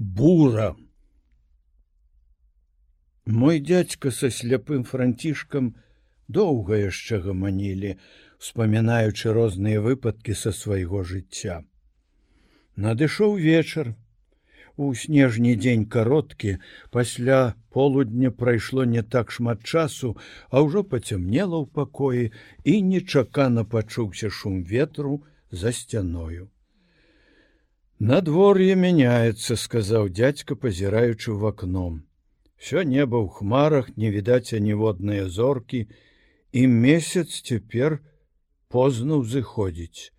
бура. Мой дядька са сляпым францішкам доўга яшчэ гаманілі успамінаючы розныя выпадкі са свайго жыцця. Надышоў вечар. У снежні дзень кароткі пасля полудня прайшло не так шмат часу а ўжо пацямнела ў пакоі і нечакана пачуўся шум ветру за сцяною Надвор'е мяняецца, сказаў дядька, пазіраючы в акном. Всё неба ў хмарах не відаць аніводныя зоркі, і месяц цяпер позна ўзыходзіць.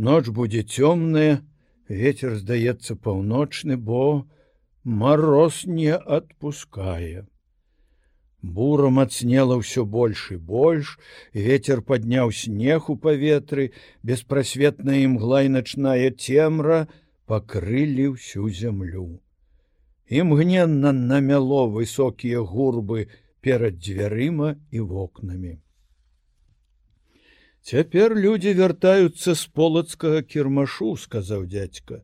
Ноч будзе цёмная, ветер здаецца паўночны, бо мороз не адпускае. Бура мацнела ўсё больш і больш, ветер падняў снег у паветры, беспрасветная імгла і начная цемра, пакрылі ўсю зямлю. Імгненна намяло высокія гурбы перад дзвярыма і вокнамі. Цяпер людзі вяртаюцца з полацкага кірмашу, сказаў дядзька.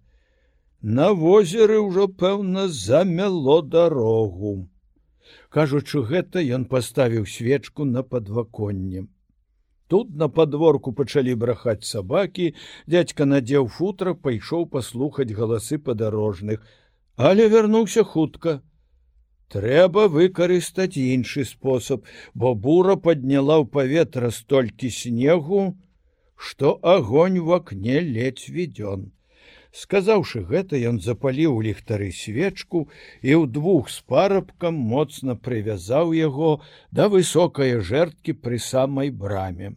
На возеры ўжо пэўна замяло дарогу. Кажучы гэта, ён паставіў свечку на падваконнем. Тут на подворку пачалі брахаць сабакі, дядька надзеў футра, пайшоў паслухаць галасы падарожных, але вярнуўся хутка. Трэба выкарыстаць іншы спосаб, бо бура падняла ў паветра столькі снегу, што агонь в акне ледзь відён. Сказаўшы гэта, ён запаліў ліхтары свечку і ў двух з парабкам моцна прывязаў яго да высокае жэрткі пры самай браме.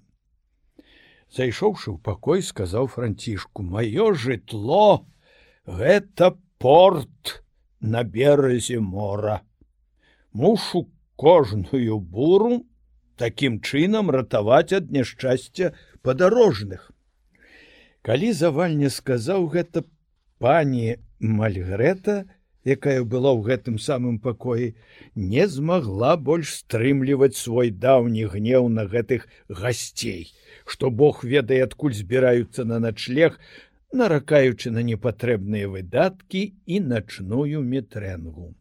Зайшоўшы ў пакой, сказаў францішку: маё жытло гэта порт на беразе мора. Мушу кожную буру такім чынам ратаваць ад няшчасця падарожных. Калі завальня сказаў гэта пані Мальгрета, якая была ў гэтым самым пакоі, не змагла больш стрымліваць свой даўні гнеў на гэтых гасцей, што Бог ведае, адкуль збіраюцца на начлег, наракаючы на непатрэбныя выдаткі і начную метрэнгу.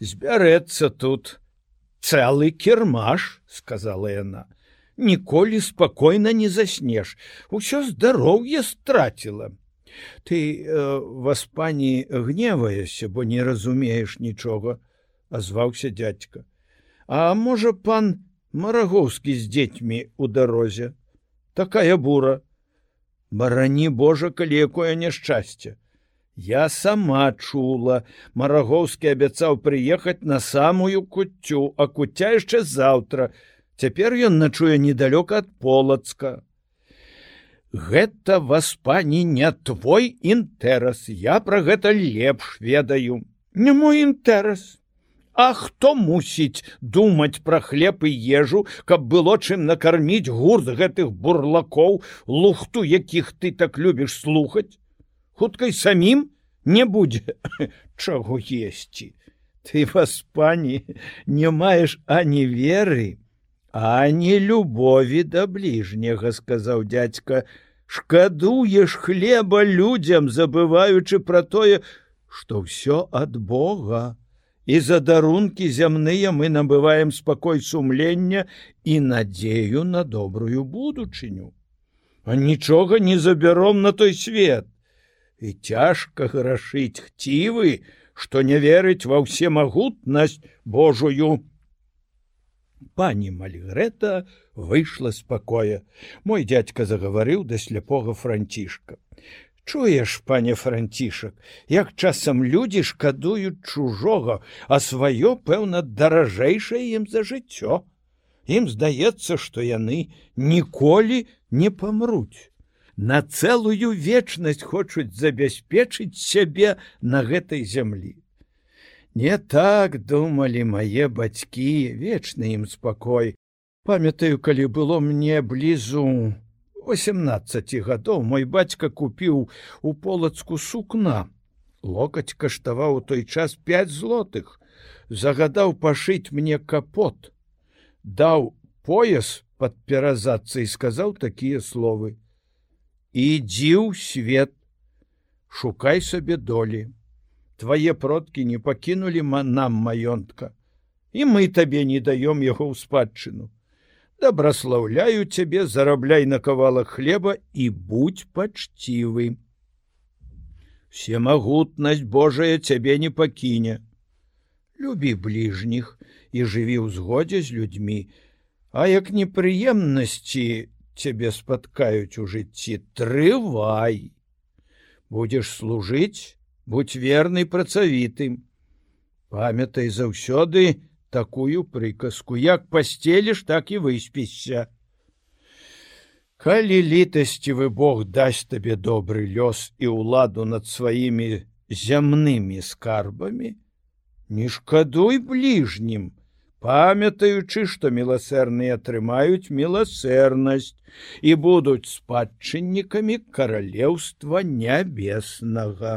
Збярэцца тут цэлы кірмаш, сказала яна ніколі спакойна не заснеш усё здароўе страціла ты э, вас пані гневаешся бо не разумееш нічога азваўся дядька. А можа пан марагоўскі з дзецьмі у дарозе такая бура. Барані божа калі якое няшчасце я сама чула марагоўскі абяцаў прыехаць на самую куццю а куця яшчэ заўтра Цяпер ён начуе недалёк ад полацка. Гэта вас пані не твой інтэрас, я пра гэта лепш ведаю. Не мой інтэрас. А хто мусіць думаць пра хлеб і ежу, каб было чым накарміць гурт гэтых бурлакоў, лухту, якіх ты так любіш слухаць? Хуткай самім не будзе чаго есці. Ты вас, пані, не маеш ані веры, а не любові да бліжняга сказаў дядька шкадуеш хлеба людзям забываючы пра тое што ўсё ад бога. І за дарункі зямныя мы набываем спакой сумлення і надзею на добрую будучыню а нічога не забяром на той свет. І цяжка грашыць хцівы што не верыць ва ўсе магутнасць божую пані мальгрета выйшла спакоя мой дядька загаварыў да сляпога францішка. Чуеш пане францішак як часам людзі шкадуюць чужога а сваё пэўна даражэйшае ім за жыццё ім здаецца што яны ніколі не памруць на цэлую вечнасць хочуць забяспечыць сябе на гэтай зямлі Не так думалі мае бацькі, вечны ім спакой. Памятаю, калі было мне блізу 18 гадоў мой бацька купіў у полацку сукна. Локаць каштаваў у той час 5 злотых, загадаў пашыць мне капот, даў пояс пад перазацца і сказаў такія словы: « Ідзі ў свет, шукай сабе долі. Твае продкі не пакінулі нам маёнтка і мы табе не даём яго ў спадчыну дабраслаўляю цябе зарабляй на кавалах хлеба і будь пачцівы всемагутнасць Божая цябе не пакіне любі бліжніх і жыві ў згодзе з людзьмі а як непрыемнасці цябе спаткаюць у жыцці трывай! Будзеш служыць будь верны працавітым памятай заўсёды такую прыказку як пасцеліш так і выспішся калі літасцівы Бог дасць табе добры лёс і ўладу над сваімі зямнымі скарбамі не шкадуй бліжнім памятаючы што міласэрныя атрымаюць міласэрнасць і будуць спадчыннікамі каралеўства нябеснага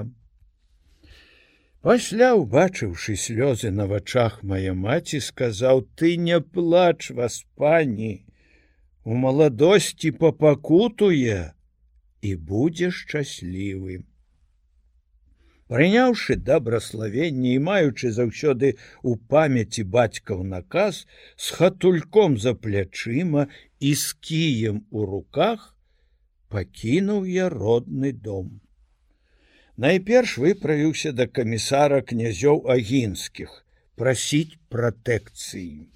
Пасля убачыўшы слёзы на вачах мая маці сказаў ты не плач вас пані у маладосці папакутуе і будзе шчаслівы прыняўшы дабраславенне і маючы заўсёды у памяці бацькаў наказ з хатульком за плячыма і з кіем у руках пакінуў я родны дом найперш выправіўся да камісара князёў агінскіх прасіць пратэкцыі.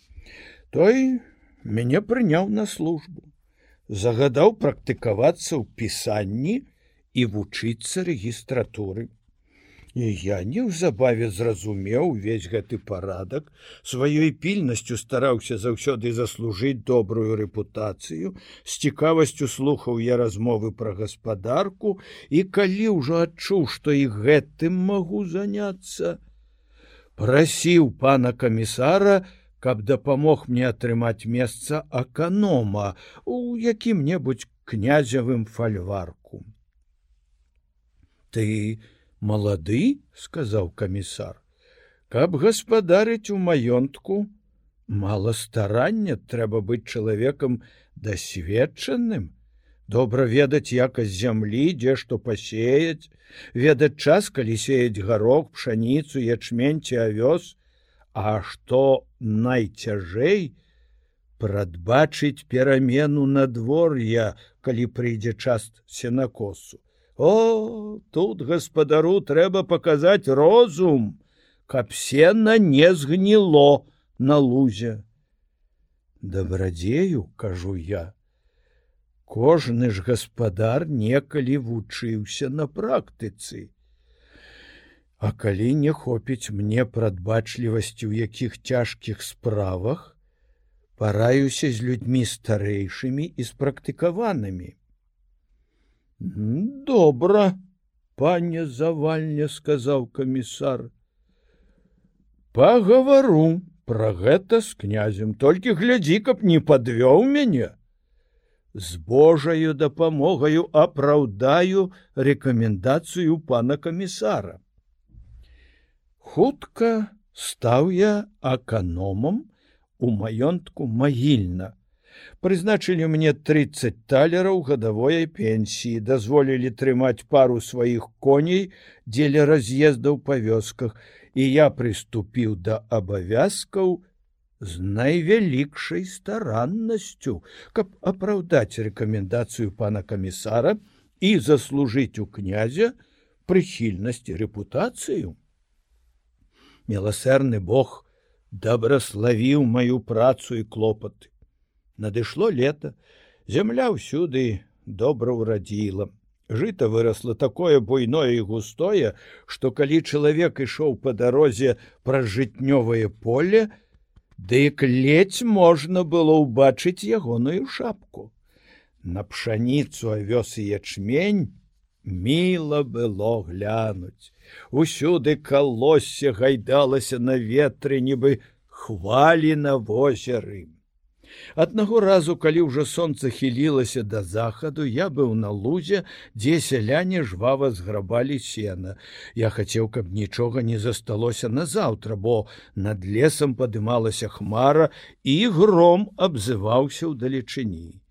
Той мяне прыняў на службу загадаў практыкавацца ў пісанні і вучыцца рэгістратуры І я неўзабаве зразумеў увесь гэты парадак, сваёй пільнасцю стараўся заўсёды заслужыць добрую рэпутацыю, з цікавасцю слухаў я размовы пра гаспадарку і калі ўжо адчуў, што і гэтым магу заняцца, прасіў пана камісара, каб дапамог мне атрымаць месца аканома у якім-небудзь князявым фальварку. Ты малады сказаў камісар каб гаспадарыць у маёнтку. Мала старання трэба быць чалавекам дасведчаным. Добра ведаць якасць зямлі дзе што пасеяць. Ведаць час калі сеяць гарох пшаніцу ячменці авёс. А што найцяжэй прадбачыць перамену надвор'я калі прыйдзе час сенакосу О, тут гаспадару трэба паказаць розум, каб сена не згніло на лузе. Дабрадзею, кажу я. Кожны ж гаспадар некалі вучыўся на практыцы. А калі не хопіць мне прадбачлівасці ў якіх цяжкіх справах, параюся з людзьмі старэйшымі і спрактыкаванымі добра пане завальня сказаў камісар пагавару про гэта з князем толькі глядзі каб не подвёў мяне. З божаю дапамогаю апраўдаю рэкамендацыю пана камісара хутка стаў я аканомам у маёнтку магільна прызначылі мне 30 талераў гадавой пенсіі дазволілі трымаць пару сваіх коней дзеля раз'ездаў па вёсках і я прыступіў да абавязкаў з найвялікшай стараннасцю каб апраўдаць рэкамендацыю пана камісара і заслужыць у князя прыхільнасць рэпутацыю. Міласэрны бог дабраславіў маю працу і клопаты надышло лето. Земля ўсюды добра ўрадзіла. Жыта выросла такое буйное і густое что калі чалавек ішоў по дарозе праз жытнёвае поле дык ледзь можна было ўбачыць ягоную шапку. На пшаніцу авёс і ячмень міла было глянуць. Усюды калосся гайдалася на ветры нібы хвалі на возеры Аднаго разу, калі ўжо сонца хілілася да захаду, я быў на лузе, дзе сяляне жвава зграбалі сена. Я хацеў, каб нічога не засталося назаўтра, бо над лесам падымалася хмара і гром абзываўся ў далечыні.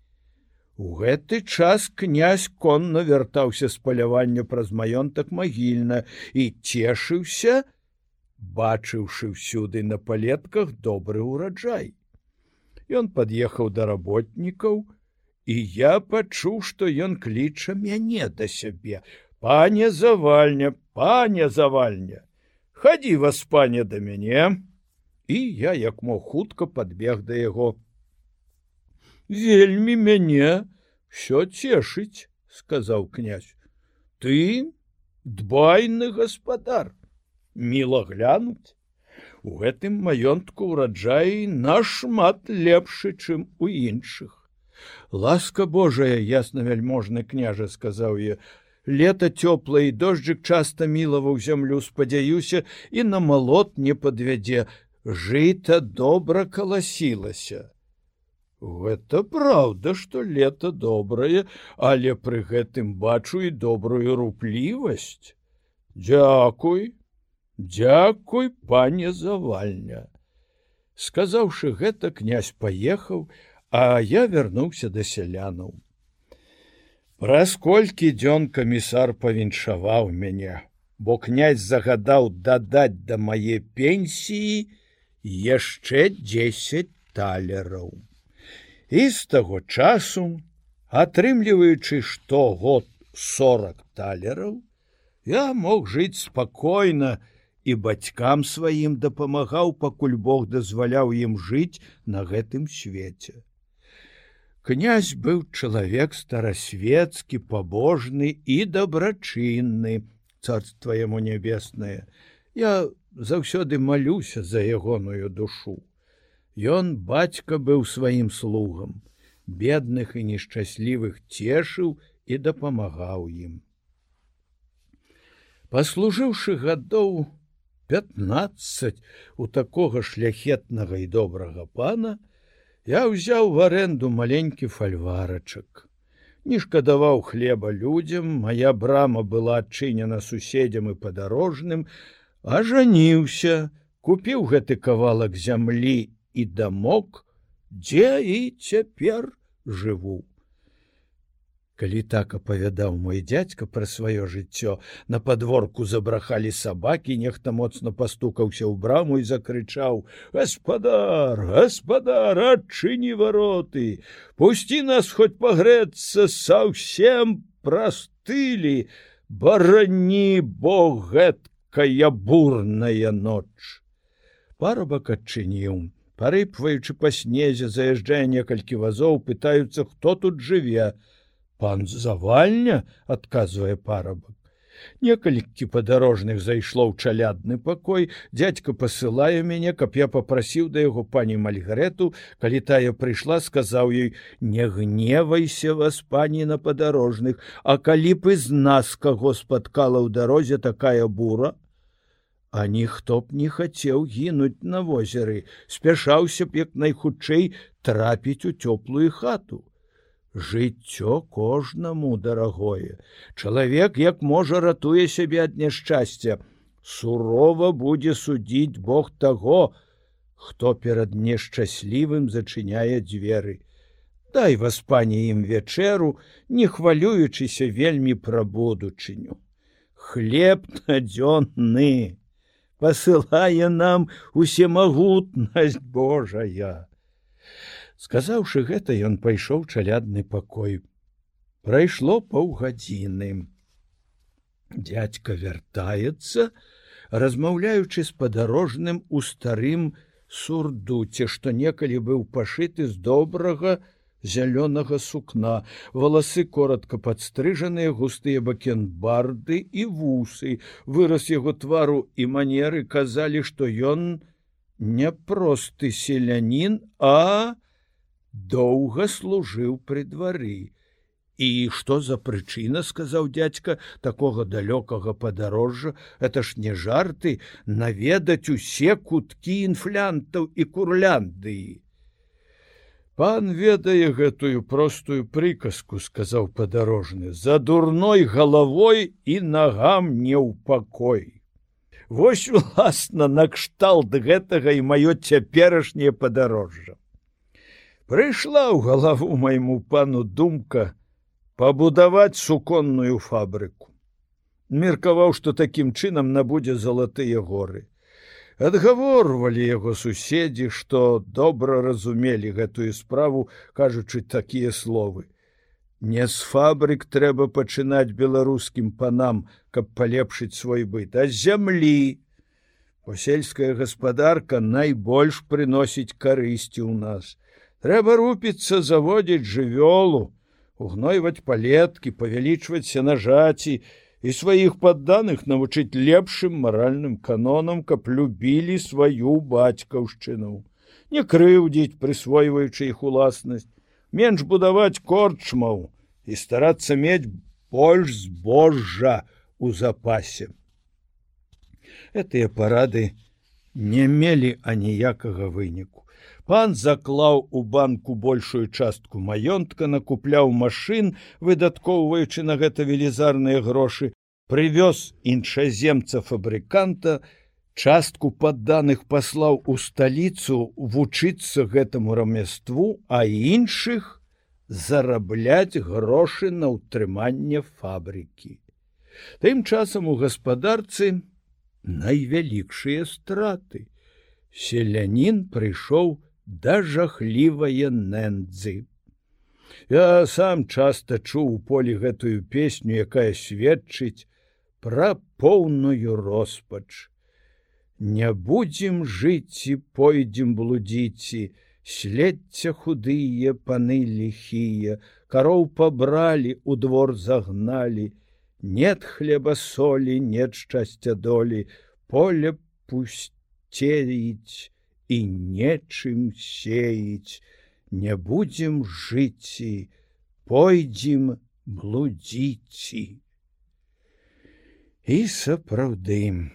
У гэты час князь конна вяртаўся з палявання праз маёнтак магільна і цешыўся, бачыўшы ўсюды на палетках добры ўраджай. Ён пад'ехаў да работнікаў, і я пачуў, што ён кліча мяне да сябе. Пане завальня, пане завальня, хадзі вас пане да мяне. І я як мог хутка подбег да яго. Вельмі мяне все цешыць, сказаў князь. Ты дбайны гаспадар міла глянуць у гэтым маёнтку ўраджаі нашмат лепшы чым у іншых. Ласка Божая ясна вяльможны княжа сказаў я лета цёплае дожджык часта мілаваў зямлю спадзяюся і на малот не падвядзе. Жыта добра каласілася гэта праўда што лета добрае але пры гэтым бачу і добрую руплівасць дзякуй Дякуй, пане завальня. Сказаўшы гэта, князь паехаў, а я вярнуўся да сялянаў. Праз колькі дзён камісар павіншаваў мяне, бо князь загадаў дадаць да мае пенсіі яшчэ 10 талераў. І з таго часу, атрымліваючы штогод 40 талераў, я мог жыць спакойна, і бацькам сваім дапамагаў, пакуль Бог дазваляў ім жыць на гэтым свеце. Князь быў чалавек старасветскі, пабожны і дабрачынны, царства яму нябеснае. Я заўсёды малюся за ягоную душу. Ён бацька быў сваім слугам, бедных і нешчаслівых цешыў і дапамагаў ім. Паслужыўшы гадоў, 15 у такога шляхетнага і добрага пана я ўзяў в аренду маленькі фальварачак. Не шкадаваў хлеба людзям, моя брама была адчынена суседзям і падарожным, а жаніўся, купіў гэты кавалак зямлі і дамок, дзе і цяпер жыву калі так апавядаў мой дядзька пра сваё жыццё на подворку забрахалі сабакі нехта моцна пастукаўся ў браму і закрычаў гаспадар гаспадар адчыні вароты! Пусці нас хоць пагрэцца саўсем прастылі! Барані бог гэткая бурная ноч! Парабак адчыніў. Парыпваючы па снезе заязджае некалькі вазоў пытаюцца хто тут жыве пан завальня адказвае парабак. Некалькі падарожных зайшло ў чалядны пакой. Дядька посылае мяне каб я попрасіў да яго пані мальгарету калі тая прыйшла сказаў ёй не гневайся вас пані на падарожных. А калі б з нас каго спаткала ў дарозе такая бура? А ніхто б не хацеў гінуць на возеры. Спяшаўся б як найхутчэй трапіць у цёплую хату жыццё кожнаму дарагое. Чалавек як можа ратуе сябе ад няшчасця. Сурова будзе судзіць Бог таго хто перад нешчаслівым зачыняе дзверы. Дай вас пані ім вечэру не хвалюючыся вельмі пра будучыню. Хлеб надзённы посылае нам усемагутнасць Божая сказаўшы гэта ён пайшоў чалядны пакой. Прайшло паўгадзіны. Дядька вяртаецца размаўляючы з падарожным у старым сурдуце што некалі быў пашыты з добрага зялёнага сукна. Валасы коротко падстрыжаныя густыя бакенбарды і вусы. Выраз яго твару і манеры казалі што ён не просты селянін а доўга служыў пры двары. І што за прычына сказаў дядзька такога далёкага падарожжа? Это ж не жарты наведаць усе куткі інфлянтаў і курляндыі! Пан ведае гэтую простую прыказку сказаў падарожны за дурной галавой і нагам не ў пакой. Вось уласна накшталт гэтага і маё цяперашняе падарожжа Прыйшла ў галаву майму пану думка пабудаваць суконную фабрыку. Меркаваў, што такім чынам набудзе залатыя горы. Адгаворвалі яго суседзі, што добра разумелі гэтую справу, кажучы такія словы. Не з фабрык трэба пачынаць беларускім панам, каб палепшыць свой быт, а з зямлі. Бо сельская гаспадарка найбольш прыносіць карысці ў нас. Трэба рупіцца заводзіць жывёлу, угнойваць палеткі, павялічваць сенажаці і сваіх падданых навучыць лепшым маральным канонам, каб любілі сваю бацькаўшчыну, не крыўдзіць, прысвойваючы іх уласнасць менш будаваць корчмаў і старацца мець больш збожжа у запасе. Этыя парады не мелі аніякага выніку. Пан заклаў у банку большую частку маёнтка, накупляў машын, выдаткоўваючы на гэта велізарныя грошы, прывёз іншаземца фабрыканта, частку падданых паслаў у сталіцу вучыцца гэтаму рамяству, а іншых зарабляць грошы на ўтрыманне фабрыкі. Тым часам у гаспадарцы найвялікшыя страты. Селянін прыйшоў да жахлівае нэндзы. Я сам часта чуў у полі гэтую песню, якая сведчыць пра поўную роспач. Не будзем жыць і пойдзем блудзіці, Следця худыя паны ліхія, кароў пабралі, у двор загналі, нет хлеба солі, нет шчасця долі, поле пусцеіць і нечым сеяць, Не будзем жыці, пойдзем блудзіці. І сапраўдым.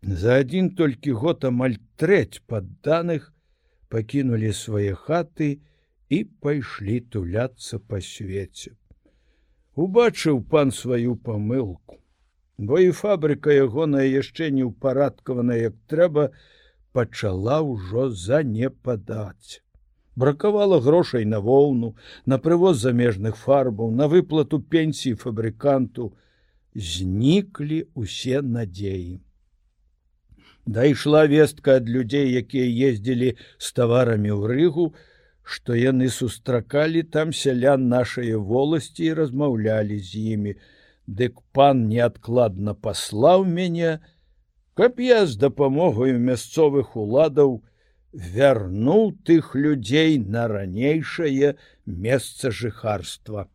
За адзін толькі год амаль трэць падданых пакінулі свае хаты і пайшлі туляцца па свеце. Убачыў пан сваю памылку, бо і фабрыка ягоная яшчэ не ўпарадкавана, як трэба, пачала ўжо занепадаць. Бракавала грошай на воўну, на прывоз замежных фарбаў, на выплату пенсіі фабрыканту, зніклі усе надзеі. Дайшла вестка ад людзей якія ездзілі з таварамі ў рыгу што яны сустракалі там сялян нашай воласці і размаўлялі з імі дык пан неадкладна паслаў мяне каб я з дапамогаю мясцовых уладаў вярнуў тых людзей на ранейшае месца жыхарства